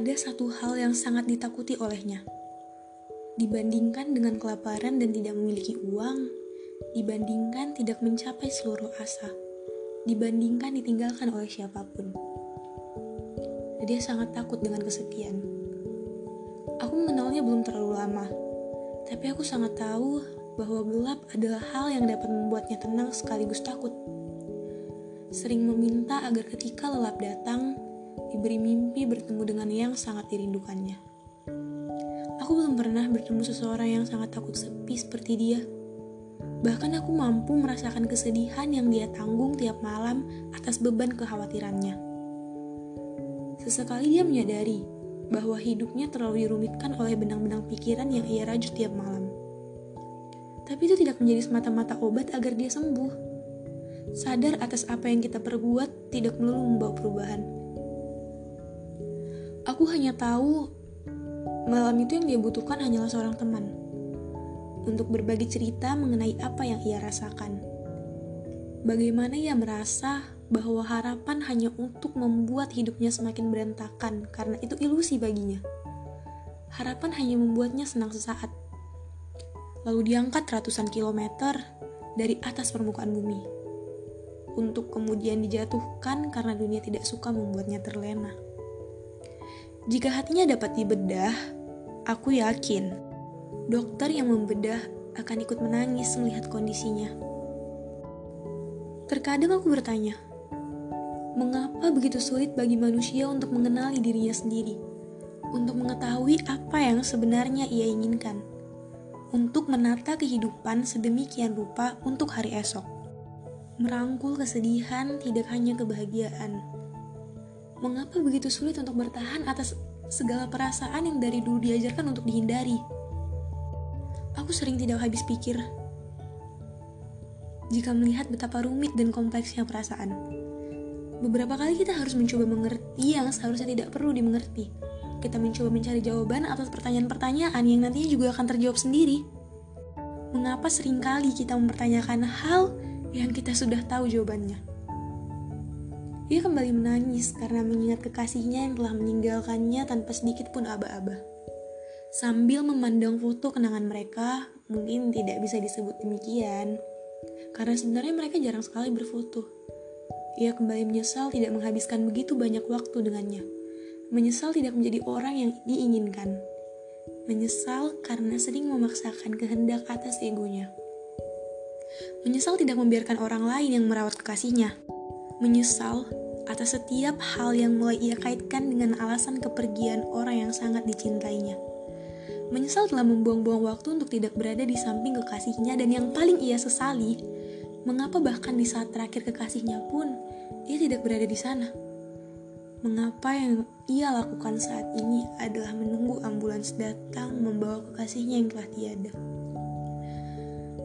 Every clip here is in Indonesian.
ada satu hal yang sangat ditakuti olehnya. Dibandingkan dengan kelaparan dan tidak memiliki uang, dibandingkan tidak mencapai seluruh asa, dibandingkan ditinggalkan oleh siapa pun. Dia sangat takut dengan kesepian. Aku mengenalnya belum terlalu lama, tapi aku sangat tahu bahwa gelap adalah hal yang dapat membuatnya tenang sekaligus takut. Sering meminta agar ketika lelap datang, diberi mimpi bertemu dengan yang sangat dirindukannya. Aku belum pernah bertemu seseorang yang sangat takut sepi seperti dia. Bahkan aku mampu merasakan kesedihan yang dia tanggung tiap malam atas beban kekhawatirannya. Sesekali dia menyadari bahwa hidupnya terlalu dirumitkan oleh benang-benang pikiran yang ia rajut tiap malam. Tapi itu tidak menjadi semata-mata obat agar dia sembuh. Sadar atas apa yang kita perbuat tidak melulu membawa perubahan. Aku hanya tahu malam itu yang dia butuhkan hanyalah seorang teman untuk berbagi cerita mengenai apa yang ia rasakan. Bagaimana ia merasa bahwa harapan hanya untuk membuat hidupnya semakin berantakan karena itu ilusi baginya. Harapan hanya membuatnya senang sesaat. Lalu diangkat ratusan kilometer dari atas permukaan bumi. Untuk kemudian dijatuhkan karena dunia tidak suka membuatnya terlena. Jika hatinya dapat dibedah, aku yakin dokter yang membedah akan ikut menangis melihat kondisinya. Terkadang aku bertanya, mengapa begitu sulit bagi manusia untuk mengenali dirinya sendiri, untuk mengetahui apa yang sebenarnya ia inginkan, untuk menata kehidupan sedemikian rupa untuk hari esok, merangkul kesedihan tidak hanya kebahagiaan. Mengapa begitu sulit untuk bertahan atas segala perasaan yang dari dulu diajarkan untuk dihindari? Aku sering tidak habis pikir jika melihat betapa rumit dan kompleksnya perasaan. Beberapa kali kita harus mencoba mengerti yang seharusnya tidak perlu dimengerti. Kita mencoba mencari jawaban atas pertanyaan-pertanyaan yang nantinya juga akan terjawab sendiri. Mengapa sering kali kita mempertanyakan hal yang kita sudah tahu jawabannya? Ia kembali menangis karena mengingat kekasihnya yang telah meninggalkannya tanpa sedikit pun aba-aba. Sambil memandang foto kenangan mereka, mungkin tidak bisa disebut demikian, karena sebenarnya mereka jarang sekali berfoto. Ia kembali menyesal tidak menghabiskan begitu banyak waktu dengannya. Menyesal tidak menjadi orang yang diinginkan. Menyesal karena sering memaksakan kehendak atas egonya. Menyesal tidak membiarkan orang lain yang merawat kekasihnya. Menyesal atas setiap hal yang mulai ia kaitkan dengan alasan kepergian orang yang sangat dicintainya. Menyesal telah membuang-buang waktu untuk tidak berada di samping kekasihnya dan yang paling ia sesali, mengapa bahkan di saat terakhir kekasihnya pun ia tidak berada di sana. Mengapa yang ia lakukan saat ini adalah menunggu ambulans datang membawa kekasihnya yang telah tiada.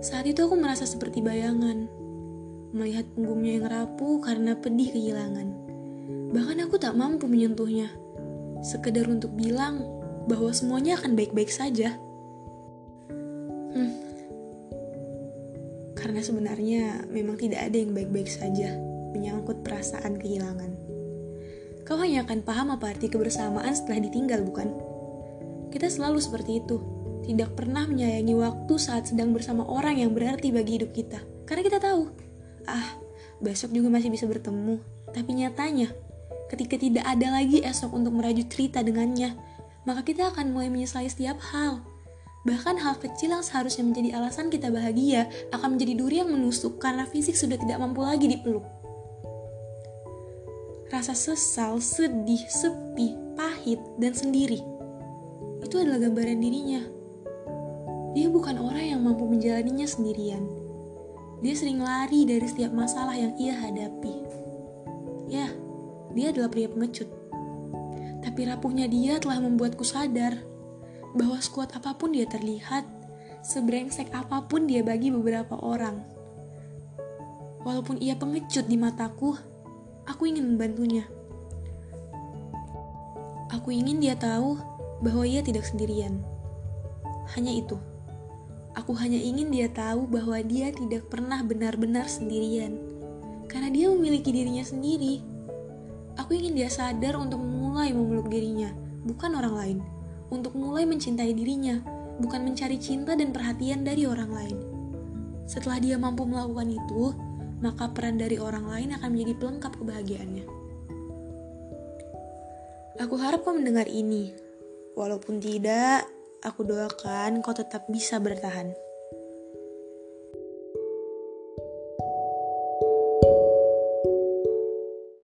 Saat itu aku merasa seperti bayangan, melihat punggungnya yang rapuh karena pedih kehilangan. Bahkan aku tak mampu menyentuhnya, sekedar untuk bilang bahwa semuanya akan baik-baik saja. Hmm. Karena sebenarnya memang tidak ada yang baik-baik saja menyangkut perasaan kehilangan. Kau hanya akan paham apa arti kebersamaan setelah ditinggal, bukan? Kita selalu seperti itu, tidak pernah menyayangi waktu saat sedang bersama orang yang berarti bagi hidup kita. Karena kita tahu, ah, besok juga masih bisa bertemu. Tapi nyatanya, ketika tidak ada lagi esok untuk merajut cerita dengannya, maka kita akan mulai menyesali setiap hal. Bahkan hal kecil yang seharusnya menjadi alasan kita bahagia akan menjadi duri yang menusuk karena fisik sudah tidak mampu lagi dipeluk. Rasa sesal, sedih, sepi, pahit, dan sendiri. Itu adalah gambaran dirinya. Dia bukan orang yang mampu menjalaninya sendirian. Dia sering lari dari setiap masalah yang ia hadapi. Ya, dia adalah pria pengecut tapi rapuhnya dia telah membuatku sadar bahwa sekuat apa pun dia terlihat, sebrengsek apa pun dia bagi beberapa orang. Walaupun ia pengecut di mataku, aku ingin membantunya. Aku ingin dia tahu bahwa ia tidak sendirian. Hanya itu. Aku hanya ingin dia tahu bahwa dia tidak pernah benar-benar sendirian. Karena dia memiliki dirinya sendiri. Aku ingin dia sadar untuk memulai memeluk dirinya, bukan orang lain, untuk mulai mencintai dirinya, bukan mencari cinta dan perhatian dari orang lain. Setelah dia mampu melakukan itu, maka peran dari orang lain akan menjadi pelengkap kebahagiaannya. Aku harap kau mendengar ini. Walaupun tidak, aku doakan kau tetap bisa bertahan.